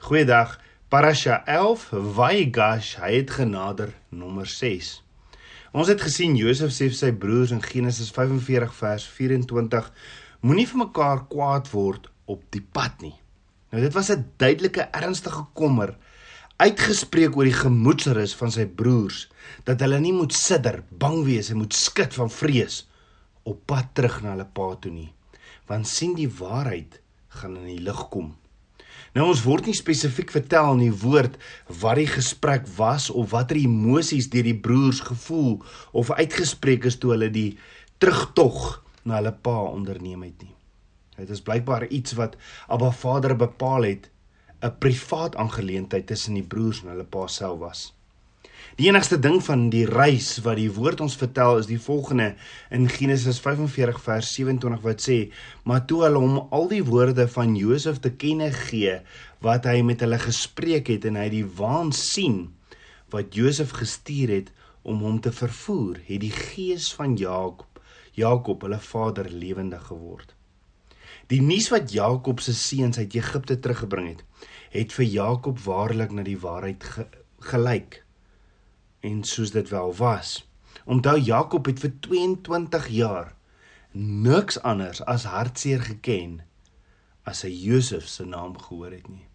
Goeiedag. Parasha 11 Vaigash, hy het genader nommer 6. Ons het gesien Josef sê vir sy broers in Genesis 45 vers 24 moenie vir mekaar kwaad word op die pad nie. Nou dit was 'n duidelike ernstige kommer uitgespreek oor die gemoedsrus van sy broers dat hulle nie moet sidder, bang wees en moet skud van vrees op pad terug na hulle pa toe nie. Want sien die waarheid gaan in die lig kom. Nou ons word nie spesifiek vertel in die woord wat die gesprek was of watter emosies deur die broers gevoel of uitgespreek is toe hulle die terugtog na hulle pa onderneem het nie. Dit is blykbaar iets wat Abba Vader bepaal het 'n privaat aangeleentheid tussen die broers en hulle pa self was. Die enigste ding van die reis wat die woord ons vertel is die volgende in Genesis 45 vers 27 wat sê: "Maar toe hulle hom al die woorde van Josef te kenne gee wat hy met hulle gespreek het en hy die waan sien wat Josef gestuur het om hom te vervoer, het die gees van Jakob Jakob hulle vader lewendig geword." Die nuus wat Jakob se seuns uit Egipte teruggebring het, het vir Jakob waarlik na die waarheid ge gelyk en soos dit wel was. Onthou Jakob het vir 22 jaar niks anders as hartseer geken as hy Josef se naam gehoor het nie.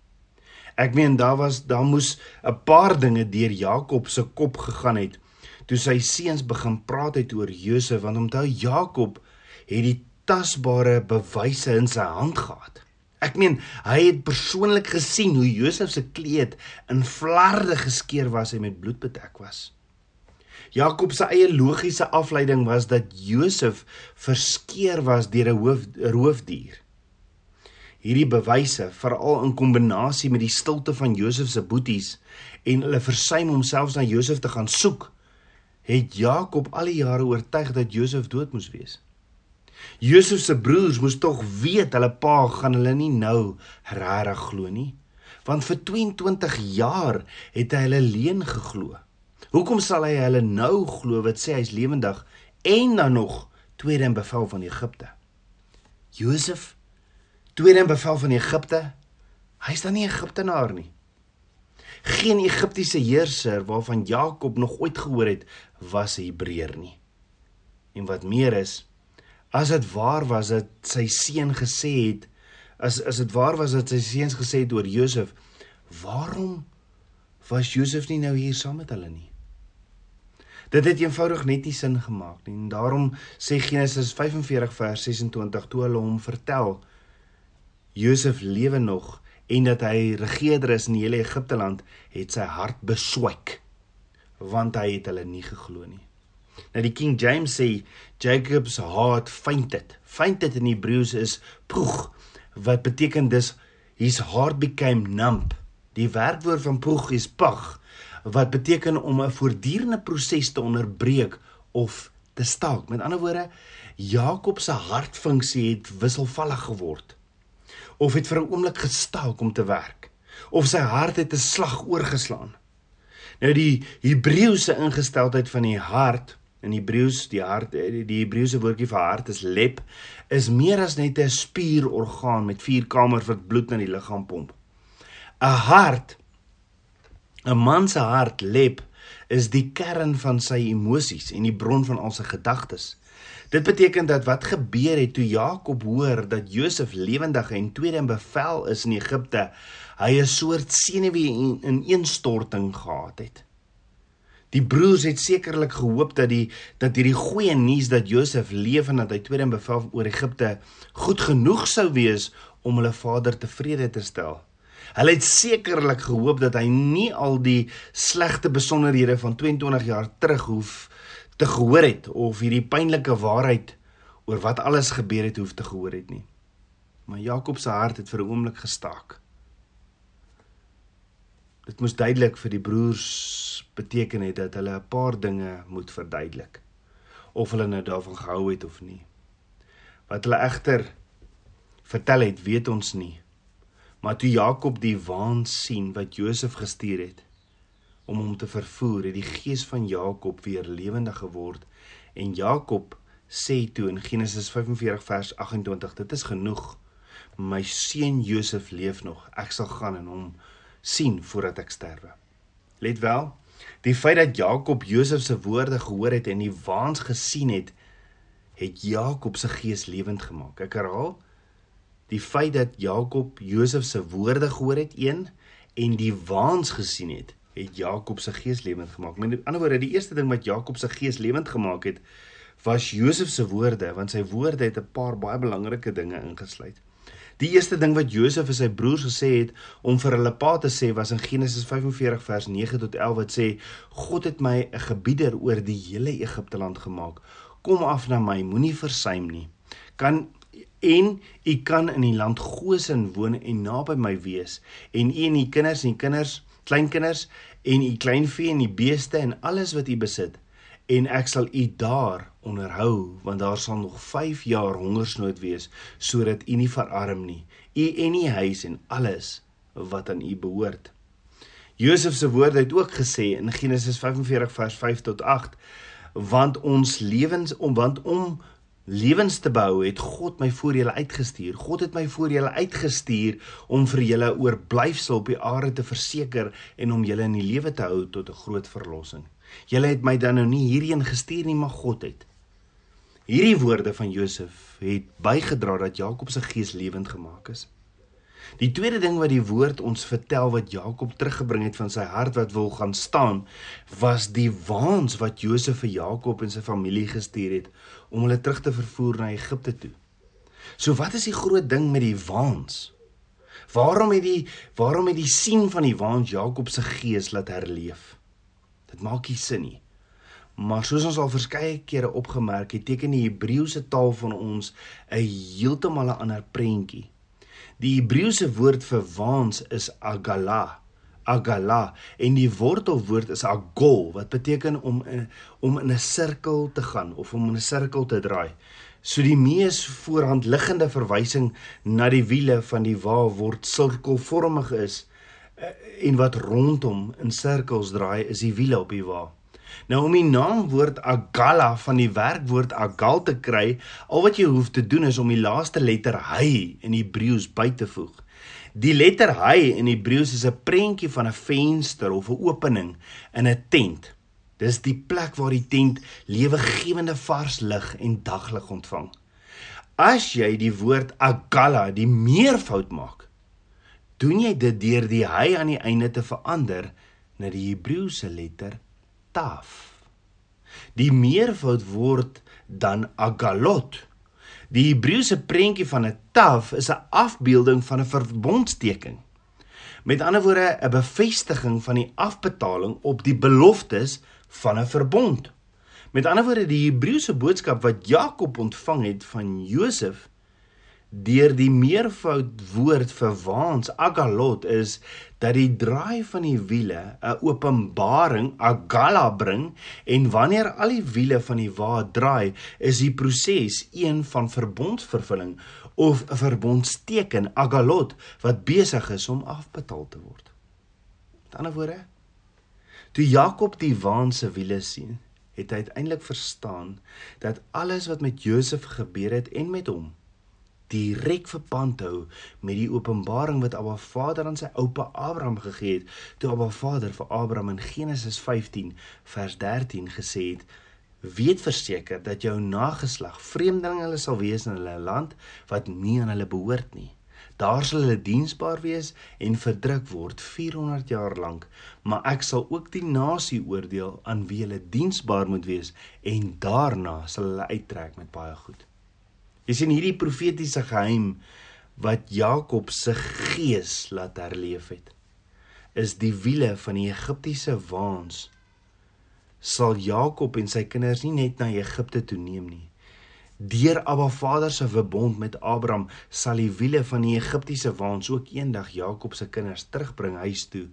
Ek meen daar was daar moes 'n paar dinge deur Jakob se kop gegaan het toe sy seuns begin praat het oor Josef want onthou Jakob het die tasbare bewyse in sy hand gehad. Ek meen, hy het persoonlik gesien hoe Josef se kleed in flarde geskeur was en met bloed bedek was. Jakob se eie logiese afleiding was dat Josef verskeur was deur 'n roofdier. Hierdie bewyse, veral in kombinasie met die stilte van Josef se boeties en hulle versuim om selfs na Josef te gaan soek, het Jakob al die jare oortuig dat Josef dood moes wees. Josef se broers moes tog weet hulle pa gaan hulle nie nou regtig glo nie, want vir 22 jaar het hy hulle leen geglo. Hoekom sal hy hulle nou glo wat sê hy's lewendig en dan nog tweede in bevel van Egipte? Josef tweede in bevel van Egipte? Hy's dan nie Egiptenaar nie. Geen Egiptiese heerser waarvan Jakob nog ooit gehoor het, was 'n Hebreër nie. En wat meer is, as dit waar was dat sy seun gesê het as as dit waar was dat sy seuns gesê het oor Josef waarom was Josef nie nou hier saam met hulle nie? Dit het eenvoudig net nie sin gemaak nie en daarom sê Genesis 45 vers 26 toe hulle hom vertel Josef lewe nog en dat hy regerder is in die hele Egipte land het sy hart beswyk want hy het hulle nie geglo nie Nou die King James sê Jacob's heart fainted. Fainted in Hebreëus is proeg wat beteken dis his heart became numb. Die werkwoord van proeg is pag wat beteken om 'n voortdurende proses te onderbreek of te staak. Met ander woorde, Jakob se hartfunksie het wisselvallig geword of het vir 'n oomblik gestaak om te werk of sy hart het 'n slag oorgeslaan. Nou die Hebreëse ingesteldheid van die hart in Hebreëus die hart eh, die Hebreëse woordjie vir hart is lep is meer as net 'n spierorgaan met vier kamers wat bloed na die liggaam pomp. 'n Hart 'n man se hart lep is die kern van sy emosies en die bron van al sy gedagtes. Dit beteken dat wat gebeur het toe Jakob hoor dat Josef lewendig en tweede in bevel is in Egipte, hy 'n soort senuwee ineenstorting gehad het. Die broers het sekerlik gehoop dat die dat hierdie goeie nuus dat Josef leef en dat hy tweede in bevel oor Egipte goed genoeg sou wees om hulle vader tevrede te stel. Hulle het sekerlik gehoop dat hy nie al die slegte besonderhede van 22 jaar terug hoef te gehoor het of hierdie pynlike waarheid oor wat alles gebeur het hoef te gehoor het nie. Maar Jakob se hart het vir 'n oomblik gestaak. Dit moes duidelik vir die broers beteken het dat hulle 'n paar dinge moet verduidelik of hulle nou daarvan gehou het of nie. Wat hulle egter vertel het, weet ons nie. Maar toe Jakob die waan sien wat Josef gestuur het om hom te vervoer, het die gees van Jakob weer lewendig geword en Jakob sê toe in Genesis 45 vers 28: Dit is genoeg. My seun Josef leef nog. Ek sal gaan en hom sien voordat ek sterwe. Let wel, die feit dat Jakob Josef se woorde gehoor het en die waans gesien het, het Jakob se gees lewend gemaak. Ek herhaal, die feit dat Jakob Josef se woorde gehoor het, een en die waans gesien het, het Jakob se gees lewend gemaak. Met ander woorde, die eerste ding wat Jakob se gees lewend gemaak het, was Josef se woorde, want sy woorde het 'n paar baie belangrike dinge ingesluit. Die eerste ding wat Josef vir sy broers gesê het om vir hulle pa te sê was in Genesis 45 vers 9 tot 11 wat sê God het my 'n gebieder oor die hele Egipte land gemaak. Kom af na my, moenie versuim nie. Kan en u kan in die land Gosen woon en naby my wees en u en u kinders en kinders, kleinkinders en u kleinvee en die beeste en alles wat u besit en ek sal u daar onderhou want daar sal nog 5 jaar hongersnood wees sodat u nie verarm nie. U en u huis en alles wat aan u behoort. Josef se woorde het ook gesê in Genesis 45 vers 5 tot 8 want ons lewens om want om lewens te bou het God my voor julle uitgestuur. God het my voor julle uitgestuur om vir julle oorblyfsel op die aarde te verseker en om julle in die lewe te hou tot 'n groot verlossing. Julle het my dan nou nie hierheen gestuur nie, maar God het. Hierdie woorde van Josef het bygedra dat Jakob se gees lewend gemaak is. Die tweede ding wat die woord ons vertel wat Jakob teruggebring het van sy hart wat wil gaan staan, was die waans wat Josef vir Jakob en sy familie gestuur het om hulle terug te vervoer na Egipte toe. So wat is die groot ding met die waans? Waarom het die waarom het die sien van die waans Jakob se gees laat herleef? Dit maak nie sin nie. Maar soos ons al verskeie kere opgemerk het, teken die Hebreëse taal van ons 'n heeltemal 'n ander prentjie. Die Hebreëse woord vir waans is agala. Agala en die wortelwoord is agol wat beteken om in, om in 'n sirkel te gaan of om in 'n sirkel te draai. So die mees voorhand liggende verwysing na die wiele van die wa word sirkelvormig is eh, en wat rondom in sirkels draai is die wiele op die wa. Nou om die naamwoord agala van die werkwoord agal te kry, al wat jy hoef te doen is om die laaste letter hy in Hebreëus by te voeg. Die letter hy in Hebreëus is 'n prentjie van 'n venster of 'n opening in 'n tent. Dis die plek waar die tent lewegewende vars lig en daglig ontvang. As jy die woord agala die meervoud maak, doen jy dit deur die hy aan die einde te verander na die Hebreëse letter taf. Die meervoud word dan agalot. Die Hebreëse prentjie van 'n taf is 'n afbeelding van 'n verbondsteken. Met ander woorde, 'n bevestiging van die afbetaling op die beloftes van 'n verbond. Met ander woorde, die Hebreëse boodskap wat Jakob ontvang het van Josef deur die meervoud woord vir waans agalot is dat die draai van die wiele 'n openbaring agala bring en wanneer al die wiele van die wa draai is die proses een van verbondsvervulling of 'n verbondsteken agalot wat besig is om afbetaal te word. Met ander woorde toe Jakob die waan se wiele sien het hy uiteindelik verstaan dat alles wat met Josef gebeur het en met hom direk verband hou met die openbaring wat Abba Vader aan sy oupa Abraham gegee het toe Abba Vader vir Abraham in Genesis 15 vers 13 gesê het weet verseker dat jou nageslag vreemdeling hulle sal wees in hulle land wat nie aan hulle behoort nie. Daar sal hulle diensbaar wees en verdruk word 400 jaar lank maar ek sal ook die nasie oordeel aan wie hulle diensbaar moet wees en daarna sal hulle uittrek met baie goed Jy sien hierdie profetiese geheim wat Jakob se gees laat herleef het. Is die wiele van die Egiptiese waans. Sal Jakob en sy kinders nie net na Egipte toe neem nie. Deur Abba Vader se verbond met Abraham sal die wiele van die Egiptiese waans ook eendag Jakob se kinders terugbring huis toe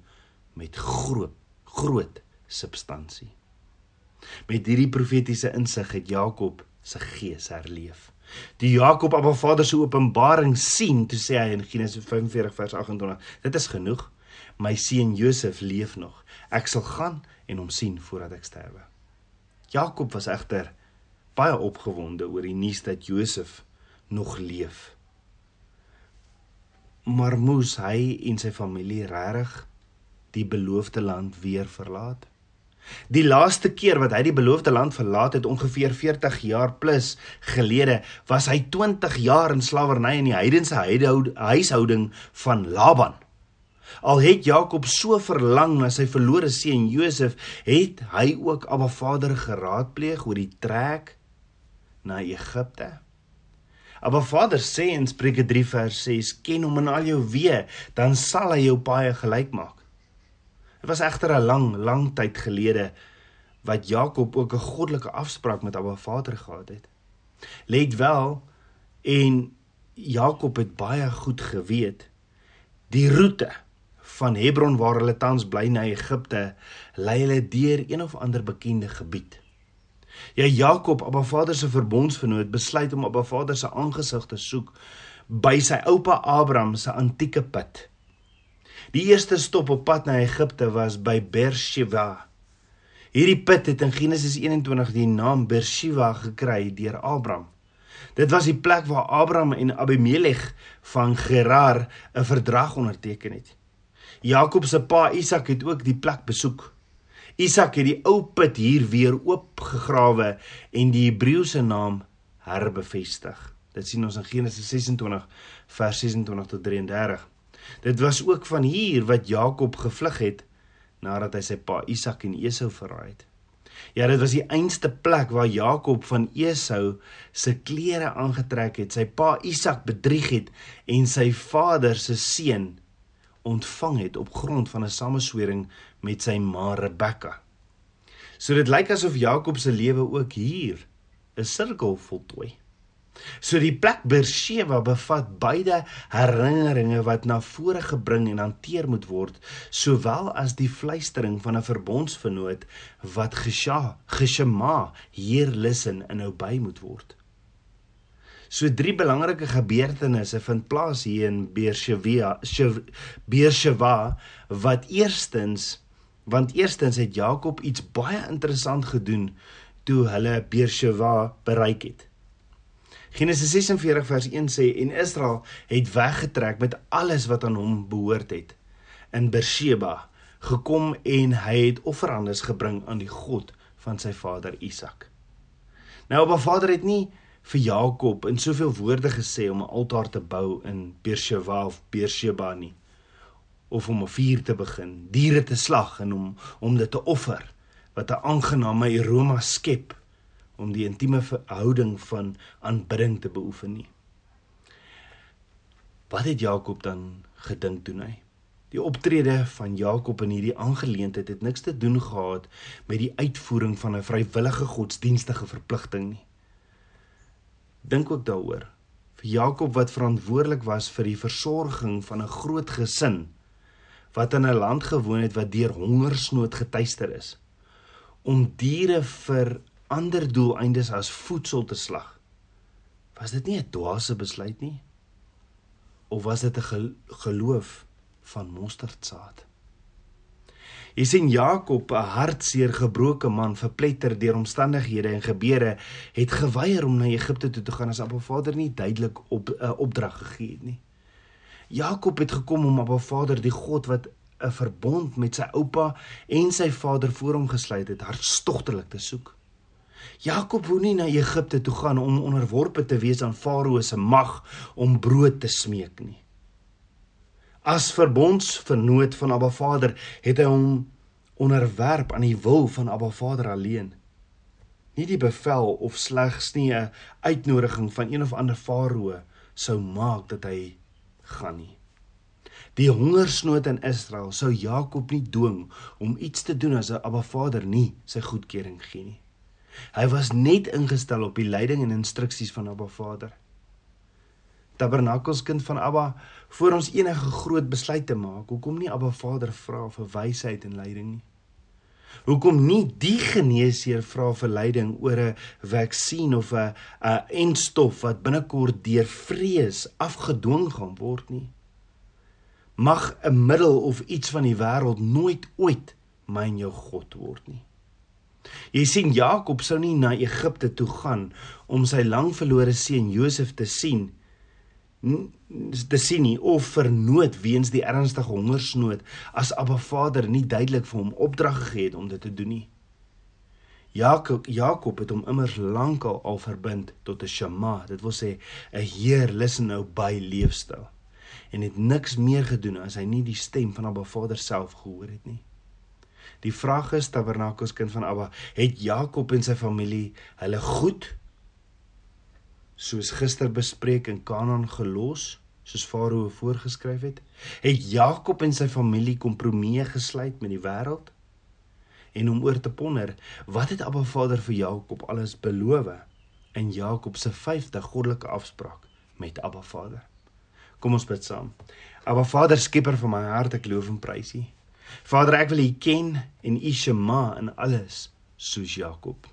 met groot groot substansie met hierdie profetiese insig het Jakob se gees herleef die Jakob Abba Vader se openbaring sien, toe sê hy in Genesis 45 vers 28, dit is genoeg. My seun Josef leef nog. Ek sal gaan en hom sien voordat ek sterwe. Jakob was egter baie opgewonde oor die nuus dat Josef nog leef. Maar moes hy en sy familie regtig die beloofde land weer verlaat. Die laaste keer wat hy die beloofde land verlaat het, ongeveer 40 jaar plus gelede, was hy 20 jaar in slawerny in die heidense huishouding van Laban. Al het Jakob so verlang na sy verlore seun Josef, het hy ook Abba Vader geraadpleeg oor die trek na Egipte. Abba Vader sê in Spreuke 3 vers 6: "Ken hom in al jou weë, dan sal hy jou paai gelyk maak." Dit was egter 'n lang, lang tyd gelede wat Jakob ook 'n goddelike afspraak met Abba Vader gehad het. Let wel en Jakob het baie goed geweet die roete van Hebron waar hulle tans bly na Egipte lei hulle deur een of ander bekende gebied. Ja Jakob, Abba Vader se verbondsvernoot, besluit om Abba Vader se aangesig te soek by sy oupa Abraham se antieke put. Die eerste stop op pad na Egipte was by Beersheba. Hierdie put het in Genesis 21 die naam Beersheba gekry deur Abraham. Dit was die plek waar Abraham en Abimelech van Gerar 'n verdrag onderteken het. Jakob se pa Isak het ook die plek besoek. Isak het die ou put hier weer oopgegrawe en die Hebreëse naam herbevestig. Dit sien ons in Genesis 26 vers 26 tot 33. Dit was ook van hier wat Jakob gevlug het nadat hy sy pa Isak en Esau verraai het. Ja, dit was die einste plek waar Jakob van Esau se klere aangetrek het, sy pa Isak bedrieg het en sy vader se seun ontvang het op grond van 'n sameswering met sy ma Rebekka. So dit lyk asof Jakob se lewe ook hier 'n sirkel voltooi. So die plek Beersheba bevat beide herinneringe wat na vore gebring en hanteer moet word, sowel as die fluistering van 'n verbondsvernoot wat gesha, geshema hier luister en nou by moet word. So drie belangrike gebeurtenisse vind plaas hier in Beersheba wat eerstens want eerstens het Jakob iets baie interessant gedoen toe hulle Beersheba bereik het. Genesis 46 vers 1 sê en Israel het weggetrek met alles wat aan hom behoort het in Beersheba gekom en hy het offerandes gebring aan die God van sy vader Isak. Nou op 'n vader het nie vir Jakob in soveel woorde gesê om 'n altaar te bou in Beersheba of Beersheba nie of om 'n vuur te begin, diere te slag en om om dit te offer wat 'n aangename aroma skep om die intieme verhouding van aanbidding te beoefen nie. Wat het Jakob dan gedink toe hy? Die optrede van Jakob in hierdie aangeleentheid het niks te doen gehad met die uitvoering van 'n vrywillige godsdienstige verpligting nie. Dink ook daaroor. Vir Jakob wat verantwoordelik was vir die versorging van 'n groot gesin wat in 'n land gewoon het wat deur hongersnood getuister is om diere vir ander doeleindes as voedsel te slag. Was dit nie 'n dwaase besluit nie? Of was dit 'n geloof van mosterdsaad? Jy sien Jakob, 'n hartseer gebroke man, verpletter deur omstandighede en gebeure, het geweier om na Egipte toe te gaan as Abba Vader nie duidelik op 'n uh, opdrag gegee het nie. Jakob het gekom om Abba Vader, die God wat 'n verbond met sy oupa en sy vader voor hom gesluit het, hartstogtelik te soek. Jakob wou nie na Egipte toe gaan om onderworpe te wees aan Farao se mag om brood te smeek nie. As verbondsvernoot van Abba Vader het hy hom onderwerp aan die wil van Abba Vader alleen. Nie die bevel of slegs nie 'n uitnodiging van een of ander Farao sou maak dat hy gaan nie. Die hongersnood in Israel sou Jakob nie dwing om iets te doen as 'n Abba Vader nie sy goedkeuring gee nie. Hy was net ingestel op die leiding en instruksies van Abba Vader. Tabernakels kind van Abba, voor ons enige groot besluit te maak, hoekom nie Abba Vader vra vir wysheid en leiding nie? Hoekom nie die geneesheer vra vir leiding oor 'n vaksin of 'n 'n enstof wat binnekort deur vrees afgedwing gaan word nie? Mag 'n middel of iets van die wêreld nooit ooit myn jou God word nie. Jy sien Jakob sou nie na Egipte toe gaan om sy lang verlore seun Josef te sien te sien nie of vernoot weens die ernstige hongersnood as Abba Vader nie duidelik vir hom opdrag gegee het om dit te doen nie. Jakob Jakob het hom immers lankal al verbind tot 'n shema, dit wil sê 'n heer listen nou by leefstyl en het niks meer gedoen as hy nie die stem van Abba Vader self gehoor het nie. Die vraag is Tabernakels kind van Abba, het Jakob en sy familie hulle goed soos gister bespreek in Kanaan gelos soos Farao voorgeskryf het? Het Jakob en sy familie kompromie gesluit met die wêreld? En om oor te ponder, wat het Abba Vader vir Jakob alles beloof in Jakob se 5de goddelike afspraak met Abba Vader? Kom ons bid saam. Abba Vader, skieper van my hart, ek loof en prys U. Vader, ek wil U ken en U shema in alles soos Jakob.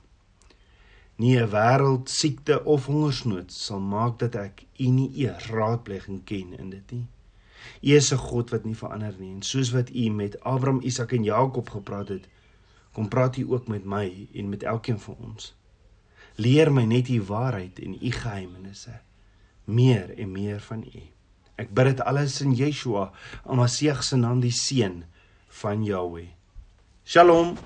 Nie 'n wêreld siekte of hongersnood sal maak dat ek U nie eer raadpleging ken in dit nie. U is 'n God wat nie verander nie en soos wat U met Abraham, Isak en Jakob gepraat het, kom praat U ook met my en met elkeen van ons. Leer my net U waarheid en U geheimenisse meer en meer van U. Ek bid dit alles in Yeshua, Almasieg se naam, die seun van Yahweh. Shalom.